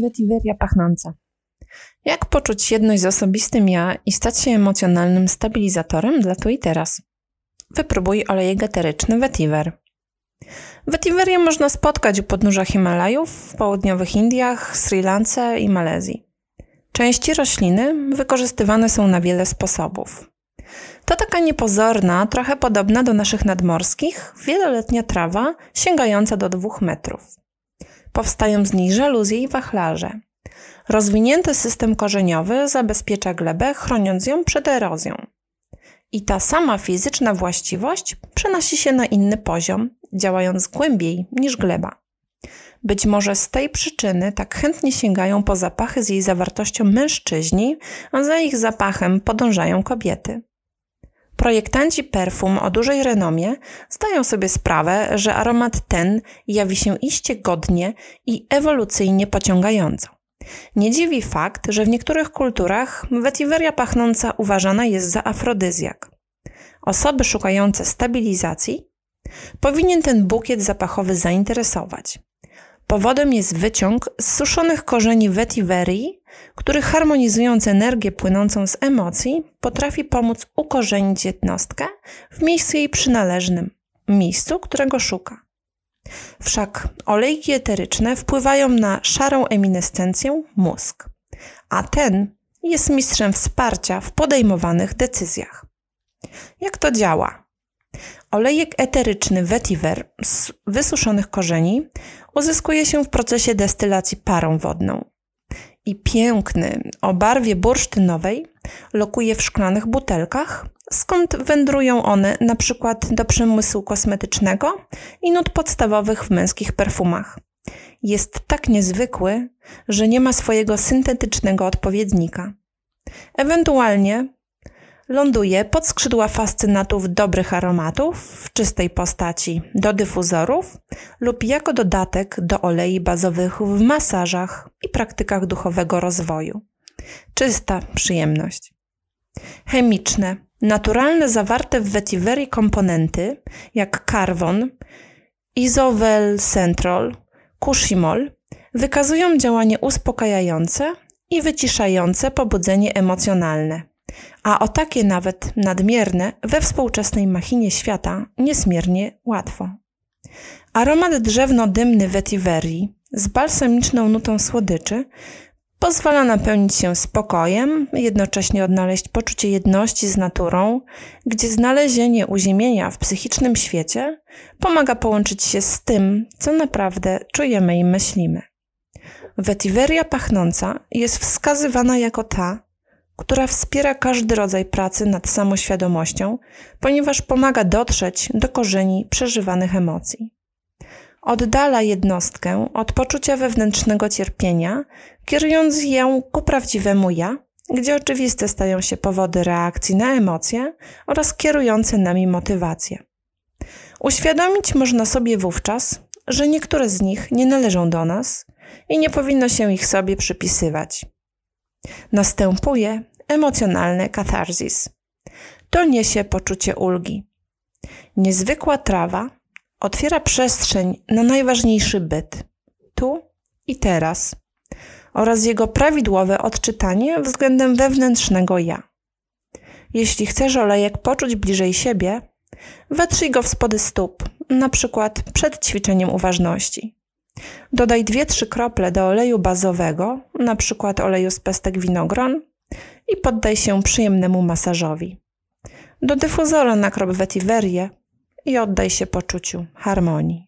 Vetiveria pachnąca. Jak poczuć jedność z osobistym ja i stać się emocjonalnym stabilizatorem dla tu i teraz? Wypróbuj olejek eteryczny Vetiver. Wetiverię można spotkać u podnóża Himalajów, w południowych Indiach, Sri Lance i Malezji. Części rośliny wykorzystywane są na wiele sposobów. To taka niepozorna, trochę podobna do naszych nadmorskich, wieloletnia trawa sięgająca do dwóch metrów. Powstają z niej żaluzje i wachlarze. Rozwinięty system korzeniowy zabezpiecza glebę, chroniąc ją przed erozją. I ta sama fizyczna właściwość przenosi się na inny poziom, działając głębiej niż gleba. Być może z tej przyczyny tak chętnie sięgają po zapachy z jej zawartością mężczyźni, a za ich zapachem podążają kobiety. Projektanci perfum o dużej renomie zdają sobie sprawę, że aromat ten jawi się iście godnie i ewolucyjnie pociągająco. Nie dziwi fakt, że w niektórych kulturach wetiweria pachnąca uważana jest za afrodyzjak. Osoby szukające stabilizacji powinien ten bukiet zapachowy zainteresować. Powodem jest wyciąg z suszonych korzeni vetiverii, który harmonizując energię płynącą z emocji, potrafi pomóc ukorzenić jednostkę w miejscu jej przynależnym, miejscu, którego szuka. Wszak olejki eteryczne wpływają na szarą eminescencję mózg, a ten jest mistrzem wsparcia w podejmowanych decyzjach. Jak to działa? Olejek eteryczny vetiver z wysuszonych korzeni uzyskuje się w procesie destylacji parą wodną. I piękny, o barwie bursztynowej, lokuje w szklanych butelkach, skąd wędrują one na przykład do przemysłu kosmetycznego i nut podstawowych w męskich perfumach. Jest tak niezwykły, że nie ma swojego syntetycznego odpowiednika. Ewentualnie ląduje pod skrzydła fascynatów dobrych aromatów w czystej postaci do dyfuzorów lub jako dodatek do olei bazowych w masażach i praktykach duchowego rozwoju. Czysta przyjemność. Chemiczne, naturalne zawarte w vetiverii komponenty jak karwon, izowel centrol, kushimol wykazują działanie uspokajające i wyciszające pobudzenie emocjonalne a o takie nawet nadmierne we współczesnej machinie świata niesmiernie łatwo. Aromat drzewno-dymny vetiverii z balsamiczną nutą słodyczy pozwala napełnić się spokojem, jednocześnie odnaleźć poczucie jedności z naturą, gdzie znalezienie uziemienia w psychicznym świecie pomaga połączyć się z tym, co naprawdę czujemy i myślimy. Vetiveria pachnąca jest wskazywana jako ta, która wspiera każdy rodzaj pracy nad samoświadomością, ponieważ pomaga dotrzeć do korzeni przeżywanych emocji. Oddala jednostkę od poczucia wewnętrznego cierpienia, kierując ją ku prawdziwemu ja, gdzie oczywiste stają się powody reakcji na emocje oraz kierujące nami motywacje. Uświadomić można sobie wówczas, że niektóre z nich nie należą do nas i nie powinno się ich sobie przypisywać. Następuje emocjonalny katarzis. To niesie poczucie ulgi. Niezwykła trawa otwiera przestrzeń na najważniejszy byt tu i teraz oraz jego prawidłowe odczytanie względem wewnętrznego ja. Jeśli chcesz olejek poczuć bliżej siebie, wetrzyj go w spody stóp, na przykład przed ćwiczeniem uważności. Dodaj 2-3 krople do oleju bazowego, przykład oleju z pestek winogron i poddaj się przyjemnemu masażowi. Do dyfuzora nakrop wetiverię i oddaj się poczuciu harmonii.